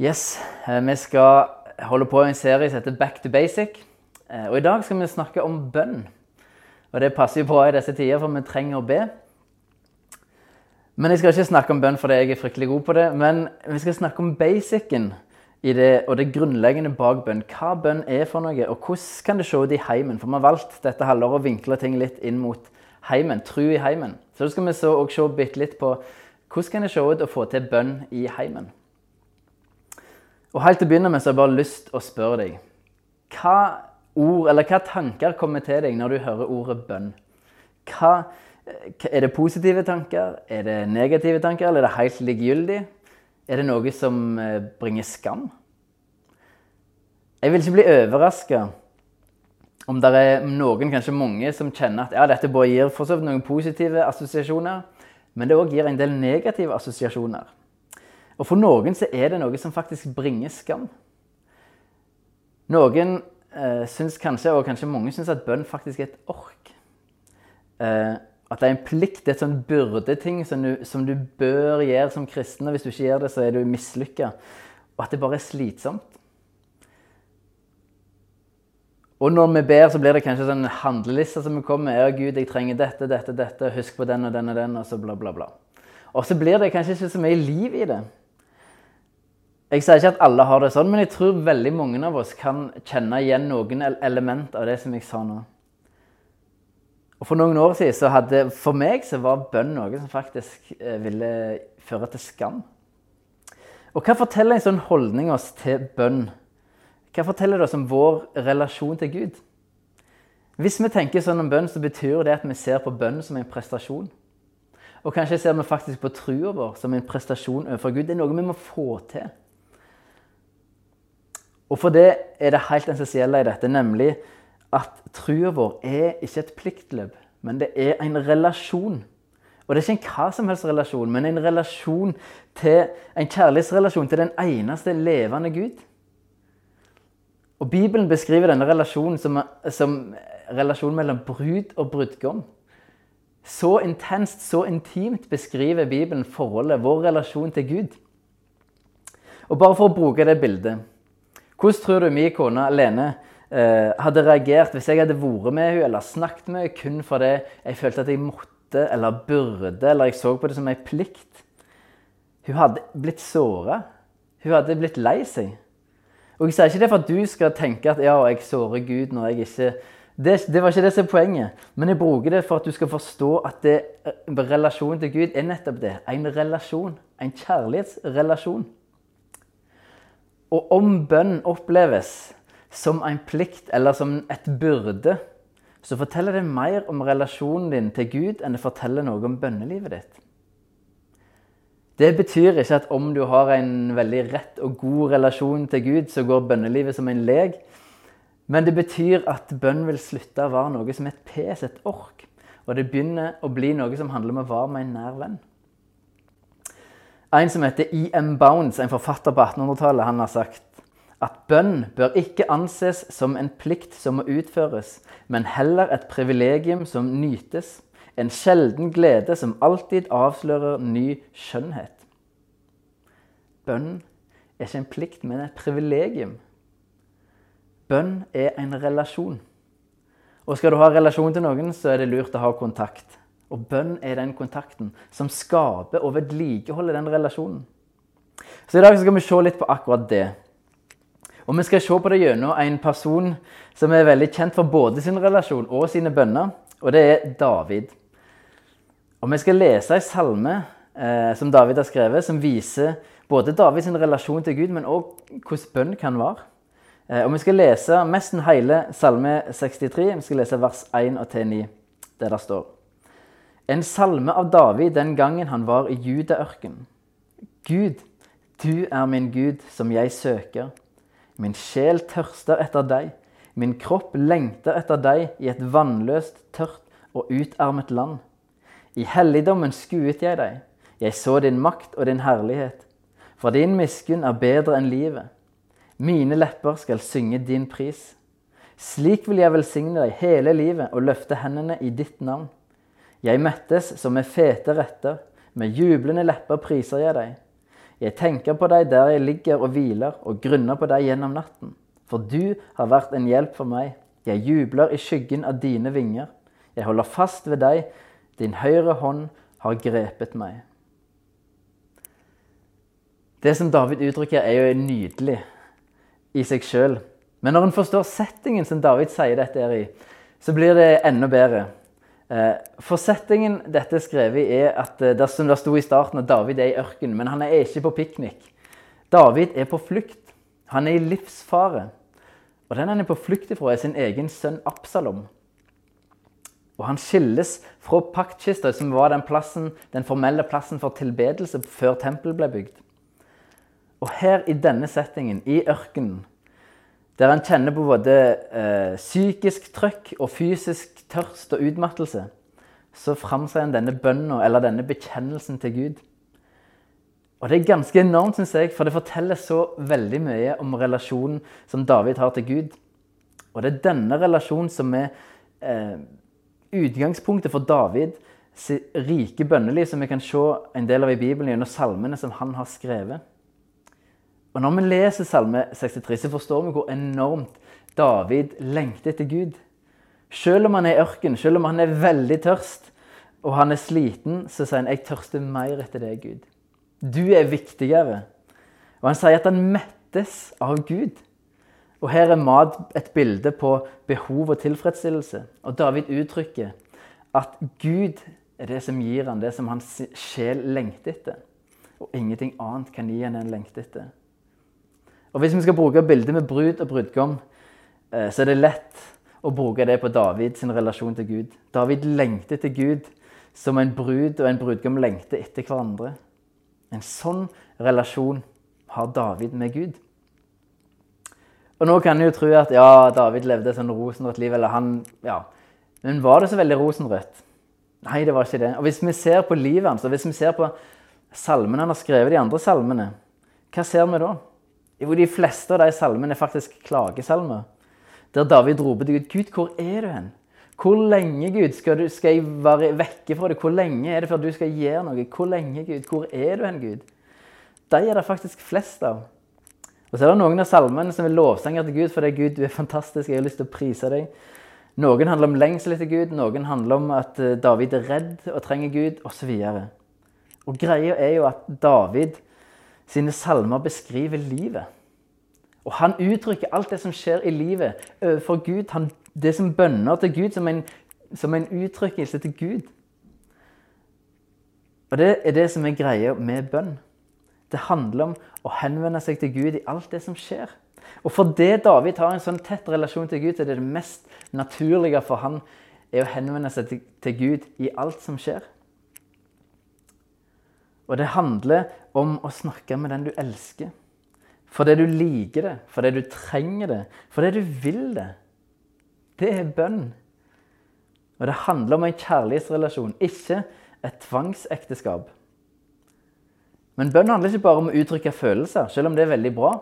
Yes, eh, Vi skal holde på i en serie som heter Back to basic. Eh, Og I dag skal vi snakke om bønn. Og Det passer jo bra i disse tider, for vi trenger å be. Men jeg skal ikke snakke om bønn fordi jeg er fryktelig god på det. Men vi skal snakke om basicen det, og det grunnleggende bak bønn. Hva bønn er for noe, og hvordan kan det se ut i heimen? For vi har valgt dette halvåret å vinkle ting litt inn mot heimen, tru i heimen. Så da skal vi så og se litt på hvordan kan det se ut å få til bønn i heimen. Og helt til å begynne med så har jeg bare lyst å spørre deg Hva ord, eller hva tanker kommer til deg når du hører ordet bønn? Hva, er det positive tanker? Er det negative tanker? Eller er det helt likegyldig? Er det noe som eh, bringer skam? Jeg vil ikke bli overraska om det er noen, kanskje mange, som kjenner at ja, dette bare gir noen positive assosiasjoner, men det òg gir en del negative assosiasjoner. Og for noen så er det noe som faktisk bringer skam. Noen eh, syns kanskje, og kanskje mange syns, at bønn faktisk er et ork. Eh, at det er en plikt, det er et sånn byrdeting som som du bør gjøre som kristen. og Hvis du ikke gjør det, så er du mislykka. Og at det bare er slitsomt. Og når vi ber, så blir det kanskje sånn handleliste som vi kommer med. Ja, Gud, jeg trenger dette, dette, dette. Husk på den og den og den, og så bla, bla, bla. Og så blir det kanskje ikke så mye liv i det. Jeg sier ikke at alle har det sånn, men jeg tror veldig mange av oss kan kjenne igjen noen element av det som jeg sa nå. Og For noen år siden så hadde for meg så var bønn noe som faktisk eh, ville føre til skam. Og hva forteller en sånn holdning oss til bønn? Hva forteller det oss om vår relasjon til Gud? Hvis vi tenker sånn om bønn, så betyr det at vi ser på bønn som en prestasjon. Og kanskje ser vi faktisk på trua vår som en prestasjon overfor Gud. Det er noe vi må få til. Og for det er det helt essensielle i dette, nemlig at trua vår er ikke et pliktløp, men det er en relasjon. Og det er ikke en hva som helst relasjon, men en relasjon til, en kjærlighetsrelasjon til den eneste levende Gud. Og Bibelen beskriver denne relasjonen som, som relasjonen mellom brud og brudgom. Så intenst, så intimt beskriver Bibelen forholdet, vår relasjon til Gud. Og bare for å bruke det bildet Hvordan tror du min kone Lene eh, hadde reagert hvis jeg hadde vært med henne eller snakket med henne kun fordi jeg følte at jeg måtte eller burde, eller jeg så på det som en plikt? Hun hadde blitt såra. Hun hadde blitt lei seg. Og Jeg sier ikke det for at du skal tenke at ja, jeg sårer Gud når jeg ikke det, det, var ikke det som er poenget, men jeg bruker det for at du skal forstå at det, relasjonen til Gud er nettopp det. En relasjon. En kjærlighetsrelasjon. Og om bønn oppleves som en plikt eller som et byrde, så forteller det mer om relasjonen din til Gud enn det forteller noe om bønnelivet ditt. Det betyr ikke at om du har en veldig rett og god relasjon til Gud, så går bønnelivet som en lek. Men det betyr at bønn vil slutte å være noe som et pes, et ork. Og det begynner å bli noe som handler om å være med en nær venn. En som heter E.M. Bounds, en forfatter på 1800-tallet, han har sagt at bønn bør ikke anses som en plikt som må utføres, men heller et privilegium som nytes. En sjelden glede som alltid avslører ny skjønnhet. Bønn er ikke en plikt, men et privilegium. Bønn er en relasjon. Og skal du ha relasjon til noen, så er det lurt å ha kontakt. Og bønn er den kontakten som skaper og vedlikeholder den relasjonen. Så i dag skal vi se litt på akkurat det. Og vi skal se på det gjennom en person som er veldig kjent for både sin relasjon og sine bønner. Og det er David. Og Vi skal lese en salme eh, som David har skrevet, som viser både Davids relasjon til Gud, men òg hvordan bønn kan være. Eh, og Vi skal lese nesten hele salme 63. Vi skal lese vers 1 og til 9, der det står En salme av David den gangen han var i Judaørkenen. Gud, du er min Gud som jeg søker. Min sjel tørster etter deg. Min kropp lengter etter deg i et vannløst, tørt og utarmet land. I helligdommen skuet jeg deg. Jeg så din makt og din herlighet. For din miskunn er bedre enn livet. Mine lepper skal synge din pris. Slik vil jeg velsigne deg hele livet og løfte hendene i ditt navn. Jeg mettes som med fete retter, med jublende lepper priser jeg deg. Jeg tenker på deg der jeg ligger og hviler, og grunner på deg gjennom natten. For du har vært en hjelp for meg. Jeg jubler i skyggen av dine vinger. Jeg holder fast ved deg. Din høyre hånd har grepet meg. Det som David uttrykker, er jo nydelig i seg sjøl. Men når en forstår settingen som David sier dette er i, så blir det enda bedre. Eh, for settingen dette er skrevet i, er at eh, det som det sto i starten, at David er i ørkenen. Men han er ikke på piknik. David er på flukt. Han er i livsfare. Og den han er på flukt ifra, er sin egen sønn Absalom. Og han skilles fra paktkista, som var den, plassen, den formelle plassen for tilbedelse før tempelet ble bygd. Og her i denne settingen, i ørkenen, der han kjenner på både eh, psykisk trøkk og fysisk tørst og utmattelse, så framsier han denne bønna, eller denne bekjennelsen til Gud. Og det er ganske enormt, syns jeg, for det forteller så veldig mye om relasjonen som David har til Gud. Og det er denne relasjonen som er eh, utgangspunktet for David rike bønneliv, som vi kan se en del av i Bibelen gjennom salmene som han har skrevet. Og Når vi leser Salme 63, så forstår vi hvor enormt David lengter etter Gud. Selv om han er i ørken, selv om han er veldig tørst og han er sliten, så sier han 'Jeg tørster mer etter deg, Gud'. Du er viktigere. Og han sier at han mettes av Gud. Og her er mat et bilde på behov og tilfredsstillelse. Og David uttrykker at Gud er det som gir han det som hans sjel lengter etter. Og ingenting annet kan gi han en lengte etter. Og Hvis vi skal bruke bildet med brud og brudgom, eh, så er det lett å bruke det på Davids relasjon til Gud. David lengter til Gud som en brud og en brudgom lengter etter hverandre. En sånn relasjon har David med Gud. Og nå kan en jo tro at ja, David levde et sånn rosenrødt liv, eller han Ja. Men var det så veldig rosenrødt? Nei, det var ikke det. Og hvis vi ser på livet hans, og hvis vi ser på salmene han har skrevet, de andre salmene, hva ser vi da? Jo, de fleste av de salmene er faktisk klagesalmer. Der David roper til Gud Gud, hvor er du hen? Hvor lenge, Gud, skal, du, skal jeg være vekke fra deg? Hvor lenge er det før du skal gjøre noe? Hvor lenge, Gud? Hvor er du hen, Gud? De er det faktisk flest av. Og så er det noen av salmene som er lovsanger til Gud fordi Gud, du er fantastisk, jeg har lyst til å prise deg. Noen handler om lengsel etter Gud, noen handler om at eh, David er redd og trenger Gud, osv. Og, og greia er jo at David sine salmer beskriver livet. Og han uttrykker alt det som skjer i livet overfor Gud. Han, det som bønner til Gud, som en, som en uttrykkelse til Gud. Og det er det som er greia med bønn. Det handler om å henvende seg til Gud i alt det som skjer. Og fordi David har en sånn tett relasjon til Gud, så er det det mest naturlige for han er å henvende seg til Gud i alt som skjer. Og det handler om å snakke med den du elsker. Fordi du liker det, fordi du trenger det, fordi du vil det. Det er bønn. Og det handler om en kjærlighetsrelasjon, ikke et tvangsekteskap. Men bønn handler ikke bare om å uttrykke følelser, selv om det er veldig bra.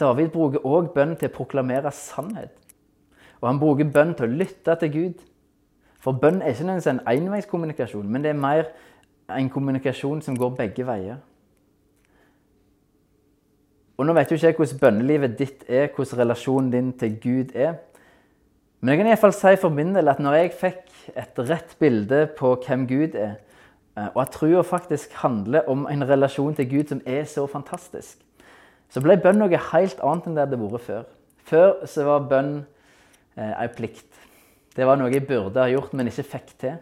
David bruker òg bønn til å proklamere sannhet. Og han bruker bønn til å lytte til Gud. For bønn er ikke nødvendigvis en enveiskommunikasjon, men det er mer en kommunikasjon som går begge veier. Og Nå vet jo ikke jeg hvordan bønnelivet ditt er, hvordan relasjonen din til Gud er. Men jeg kan i fall si for min del at når jeg fikk et rett bilde på hvem Gud er, Eh, og at trua faktisk handler om en relasjon til Gud som er så fantastisk. Så ble bønn noe helt annet enn det hadde vært før. Før så var bønn eh, plikt. Det var noe jeg burde ha gjort, men ikke fikk til.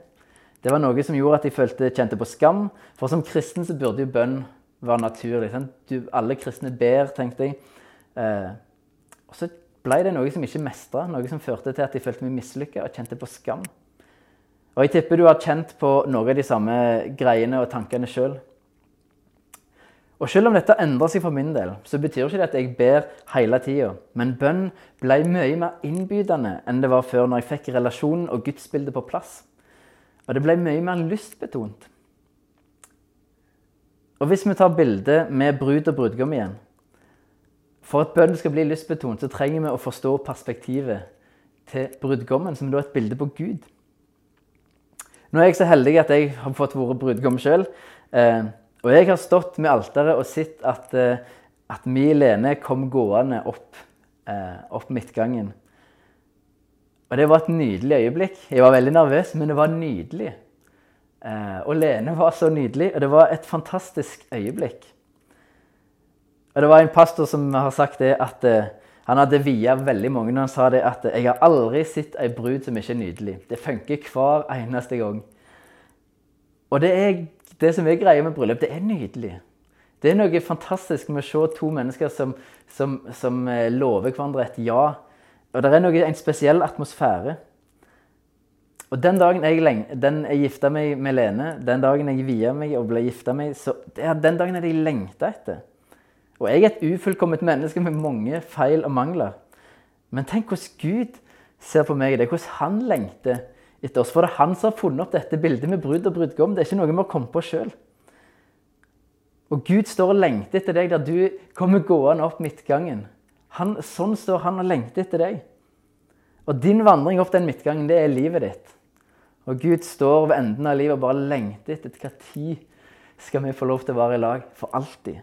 Det var noe som gjorde at jeg følte, kjente på skam. For som kristen så burde jo bønn være naturlig. Du, alle kristne ber, tenkte jeg. Eh, og så ble det noe som ikke mestra, noe som førte til at jeg følte meg mislykka og kjente på skam. Og jeg tipper du har kjent på noen av de samme greiene og tankene sjøl. Og selv om dette endrer seg for min del, så betyr ikke det at jeg ber hele tida. Men bønn ble mye mer innbydende enn det var før, når jeg fikk relasjonen og gudsbildet på plass. Og det ble mye mer lystbetont. Og hvis vi tar bildet med brud og brudgom igjen For at bønnen skal bli lystbetont, så trenger vi å forstå perspektivet til brudgommen, som da er et bilde på Gud. Nå er jeg så heldig at jeg har fått være brudgom sjøl. Eh, Og jeg har stått med alteret og sett at, eh, at mi Lene kom gående opp, eh, opp midtgangen. Og det var et nydelig øyeblikk. Jeg var veldig nervøs, men det var nydelig. Eh, og Lene var så nydelig, og det var et fantastisk øyeblikk. Og det var en pastor som har sagt det at eh, han hadde via veldig mange når han sa det at 'jeg har aldri sett ei brud som ikke er nydelig'. Det funker hver eneste gang. Og det, er, det som er greia med bryllup, det er nydelig. Det er noe fantastisk med å se to mennesker som, som, som eh, lover hverandre et ja. Og det er noe, en spesiell atmosfære. Og den dagen jeg, den jeg gifta meg med Lene, den dagen jeg via meg og ble gifta meg, så det er den dagen jeg lengta etter. Og jeg er et ufullkomment menneske med mange feil og mangler. Men tenk hvordan Gud ser på meg. Det er hvordan han lengter etter oss. For det er han som har funnet opp dette bildet med brud og brudgom. Det er ikke noe vi har kommet på sjøl. Og Gud står og lengter etter deg der du kommer gående opp midtgangen. Han, sånn står han og lengter etter deg. Og din vandring opp den midtgangen, det er livet ditt. Og Gud står ved enden av livet og bare lengter etter hva tid skal vi få lov til å være i lag for alltid.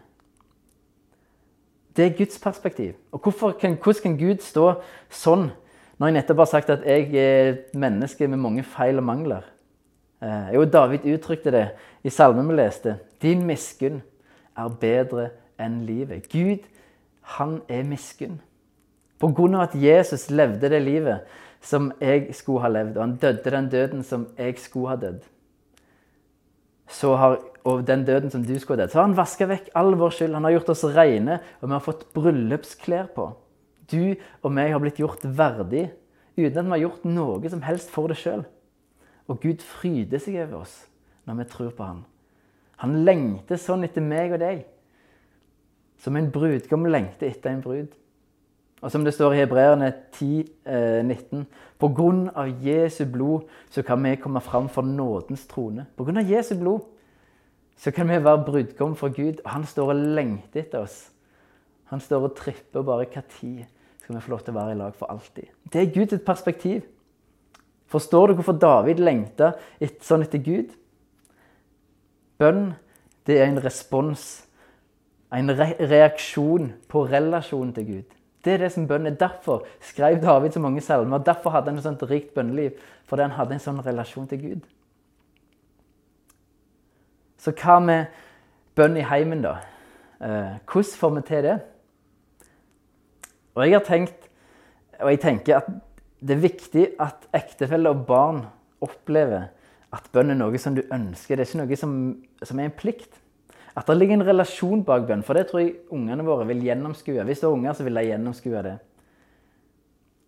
Det er Guds perspektiv. Og kan, hvordan kan Gud stå sånn når jeg nettopp har sagt at jeg er et menneske med mange feil og mangler? Eh, jo, David uttrykte det i salmen vi leste. Din miskunn er bedre enn livet. Gud, han er miskunn. På grunn av at Jesus levde det livet som jeg skulle ha levd, og han døde den døden som jeg skulle ha dødd, og den døden som du skulle ha dødd. Så har han vaska vekk all vår skyld. Han har gjort oss rene, og vi har fått bryllupsklær på. Du og meg har blitt gjort verdig uten at vi har gjort noe som helst for det sjøl. Og Gud fryder seg over oss når vi tror på Han. Han lengter sånn etter meg og deg. Som en brudgom lengter etter en brud. Og som det står i Hebreerne 10, eh, 19 På grunn av Jesu blod så kan vi komme fram for nådens trone. På grunn av Jesu blod så kan vi være brudgom for Gud. Og han står og lengter etter oss. Han står og tripper bare Når skal vi få lov til å være i lag for alltid? Det er Guds perspektiv. Forstår du hvorfor David lengta sånn etter Gud? Bønn, det er en respons, en re reaksjon på relasjonen til Gud. Det er det som bønn er. Derfor skrev David så mange salmer. Derfor hadde han et sånt rikt bønneliv. Fordi han hadde en sånn relasjon til Gud. Så hva med bønn i heimen, da? Eh, hvordan får vi til det? Og jeg har tenkt, og jeg tenker at det er viktig at ektefelle og barn opplever at bønn er noe som du ønsker. Det er ikke noe som, som er en plikt. At det ligger en relasjon bak bønn. For det tror jeg ungene våre vil gjennomskue. Hvis det er unger, så vil de gjennomskue det.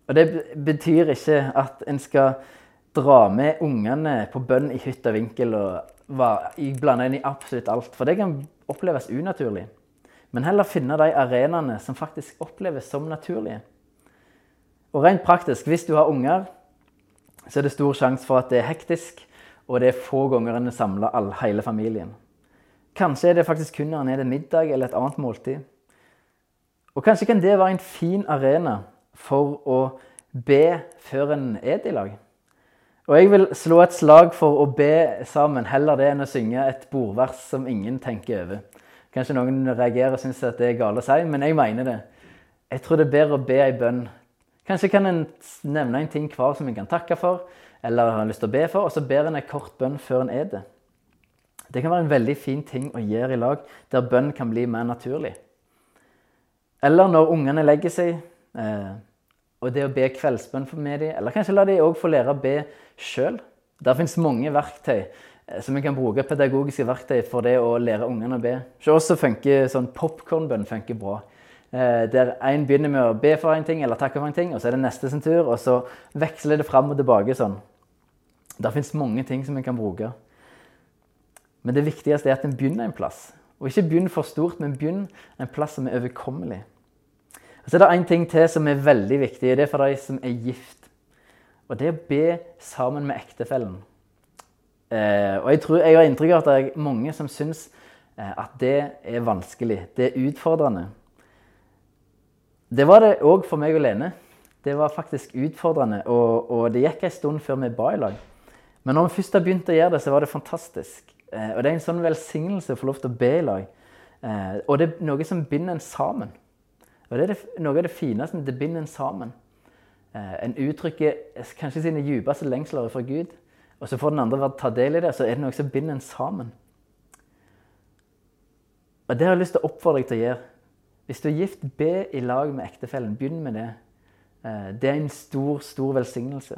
Og det betyr ikke at en skal dra med ungene på bønn i hytt og vinkel og blande inn i absolutt alt. For det kan oppleves unaturlig. Men heller finne de arenaene som faktisk oppleves som naturlige. Og rent praktisk, hvis du har unger, så er det stor sjanse for at det er hektisk, og det er få ganger en er samla hele familien. Kanskje er det faktisk kun når han er det middag eller et annet måltid. Og kanskje kan det være en fin arena for å be før en er i lag. Og jeg vil slå et slag for å be sammen, heller det enn å synge et bordvers som ingen tenker over. Kanskje noen reagerer og syns det er galt å si, men jeg mener det. Jeg tror det er bedre å be ei bønn. Kanskje kan en nevne en ting hver som en kan takke for, eller har lyst til å be for, og så ber en en kort bønn før en er det. Det kan være en veldig fin ting å gjøre i lag, der bønn kan bli mer naturlig. Eller når ungene legger seg, eh, og det å be kveldsbønn med dem, eller kanskje la dem òg få lære å be sjøl. Der fins mange verktøy eh, som vi kan bruke, pedagogiske verktøy for det å lære ungene å be. Så også funker sånn popkornbønn funker bra. Eh, der én begynner med å be for en ting eller takke for en ting, og så er det neste sin tur, og så veksler det fram og tilbake sånn. Der fins mange ting som vi kan bruke. Men det viktigste er at en begynner en plass. Og ikke begynn for stort, men begynn en plass som er overkommelig. Og så er det én ting til som er veldig viktig. Det er for de som er gift. Og det er å be sammen med ektefellen. Eh, og jeg, tror, jeg har inntrykk av at det er mange som syns eh, at det er vanskelig. Det er utfordrende. Det var det òg for meg og Lene. Det var faktisk utfordrende. Og, og det gikk en stund før vi ba i lag. Men når vi først har begynt å gjøre det, så var det fantastisk. Eh, og det er en sånn velsignelse å få lov til å be i lag. Eh, og det er noe som binder en sammen. Og det er noe av det fineste. Det binder en sammen. Eh, en uttrykker kanskje sine dypeste lengsler fra Gud. Og så får den andre ta del i det, så er det noe som binder en sammen. Og det har jeg lyst til å oppfordre deg til å gjøre. Hvis du er gift, be i lag med ektefellen. Begynn med det. Eh, det er en stor, stor velsignelse.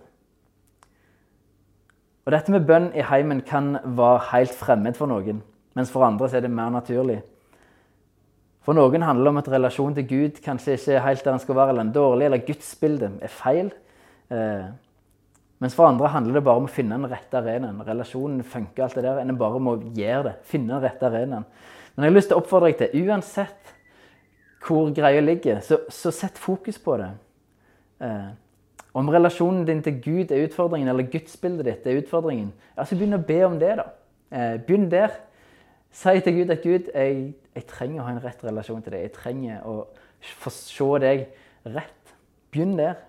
Og Dette med bønn i heimen kan være helt fremmed for noen, mens for andre er det mer naturlig. For noen handler det om at relasjonen til Gud kanskje ikke er helt der den skal være, eller en dårlig, eller gudsbildet er feil. Eh, mens for andre handler det bare om å finne den rette arenaen. Relasjonen funker, alt det der. En bare må gjøre det. Finne den rette arenaen. Men jeg har lyst til å oppfordre deg til, uansett hvor greia ligger, så, så, sett fokus på det. Eh, om relasjonen din til Gud er utfordringen, eller gudsbildet ditt er utfordringen, ja, så begynn å be om det, da. Eh, begynn der. Si til Gud at Gud, jeg, jeg, trenger å ha en rett relasjon til deg. Jeg trenger å få se deg rett. Begynn der.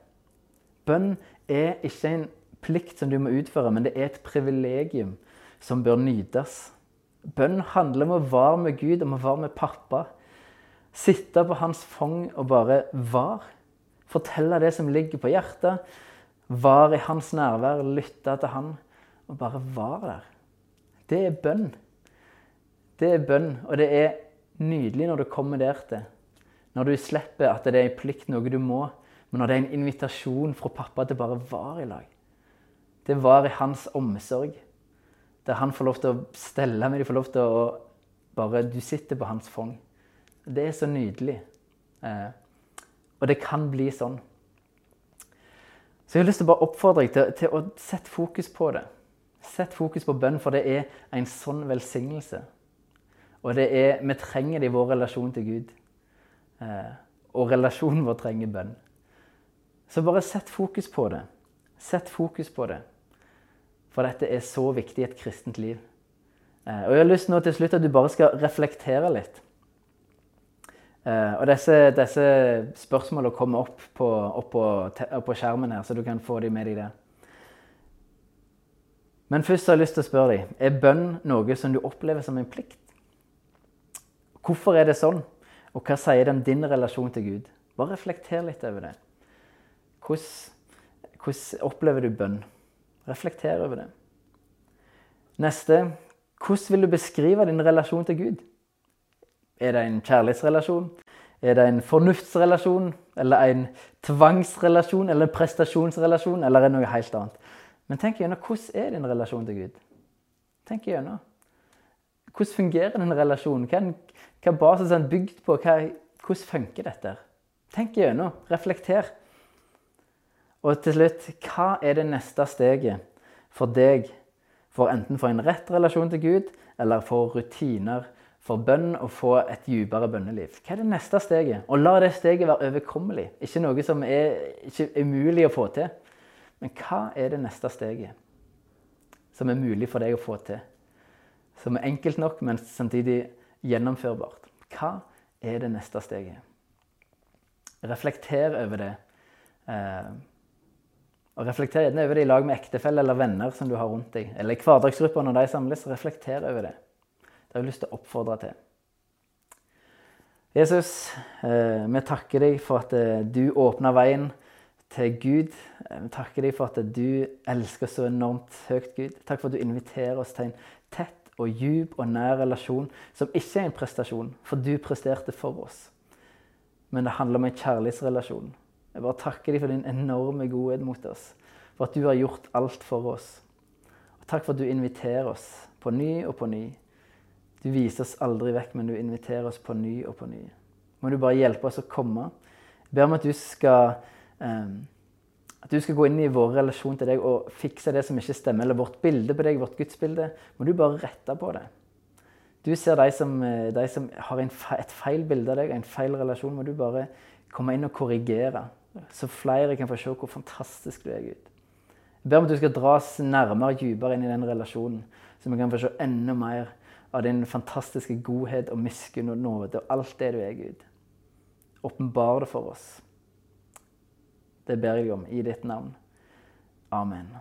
Bønn er ikke en plikt som du må utføre, men det er et privilegium som bør nytes. Bønn handler om å være med Gud, om å være med pappa. Sitte på hans fang og bare være. Fortelle det som ligger på hjertet. Være i hans nærvær, lytte til han og bare være der. Det er bønn. Det er bønn, og det er nydelig når du kommer der til. Når du slipper at det er en plikt, noe du må, men når det er en invitasjon fra pappa til bare være i lag. Det var i hans omsorg. Der han får lov til å stelle med, de får lov til å bare Du sitter på hans fang. Det er så nydelig. Eh, og det kan bli sånn. Så jeg har lyst til å bare oppfordre deg til, til, å sette fokus på det. Sett fokus på bønn, for det er en sånn velsignelse. Og det er, vi trenger det i vår relasjon til Gud. Eh, og relasjonen vår trenger bønn. Så bare sett fokus på det. Sett fokus på det. For dette er så viktig i et kristent liv. Eh, og Jeg har lyst nå til slutt at du bare skal reflektere litt. Eh, og Disse, disse spørsmålene kommer opp på, opp, på, på, skjermen her, så du kan få dem med deg der. Men først har jeg lyst til å spørre deg, er bønn noe som du opplever som en plikt? Hvorfor er det sånn? Og hva sier det om din relasjon til Gud? Bare reflekter litt over det. Hvordan, hvordan opplever du bønn? Reflekter over det. Neste hvordan vil du beskrive din relasjon til Gud? Er det en kjærlighetsrelasjon? Er det en fornuftsrelasjon? Eller en tvangsrelasjon? Eller en prestasjonsrelasjon? Eller er det noe helt annet? Men tenk gjennom hvordan er din relasjon til Gud? Tenk gjennom. Hvordan fungerer din relasjon? Hva, hva basis er den bygd på? Hva, hvordan funker dette? Tenk gjennom. Reflekter. Og til slutt, hva er det neste steget for deg for enten få en rett relasjon til Gud, eller for rutiner for bønn og få et dypere bønneliv? Hva er det neste steget? Og la det steget være overkommelig. Ikke noe som er ikke umulig å få til. Men hva er det neste steget som er mulig for deg å få til? Som er enkelt nok, men samtidig gjennomførbart. Hva er det neste steget? Reflekter over det. Eh, og Reflekter gjerne over det i lag med ektefelle eller venner som du har rundt deg. Eller i hverdagsgrupper når de samles. Reflekter over det. Det har jeg lyst til å oppfordre til. Jesus, eh, vi takker deg for at eh, du åpna veien til Gud. Eh, vi takker deg for at du elsker så enormt høyt, Gud. Takk for at du inviterer oss til en tett og djup og nær relasjon som ikke er en prestasjon, for du presterte for oss. Men det handler om en kjærlighetsrelasjon jeg bare takker deg for din enorme godhet mot oss. For at du har gjort alt for oss. Og takk for at du inviterer oss på ny og på ny. Du viser oss aldri vekk, men du inviterer oss på ny og på ny. Må du bare hjelpe oss å komme. Jeg ber om at du skal um, at du skal gå inn i vår relasjon til deg og fikse det som ikke stemmer, eller vårt bilde på deg, vårt gudsbilde. Må du bare rette på det. Du ser de som, eh, de som har fe et feil bilde av deg, en feil relasjon. Må du bare komme inn og korrigere. Så flere kan få se hvor fantastisk du er, Gud. Jeg ber om at du skal dras nærmere, dypere inn i den relasjonen, så vi kan få se enda mer av din fantastiske godhet og miskunn og nåde og alt det du er, Gud. Åpenbar det for oss. Det ber jeg om i ditt navn. Amen.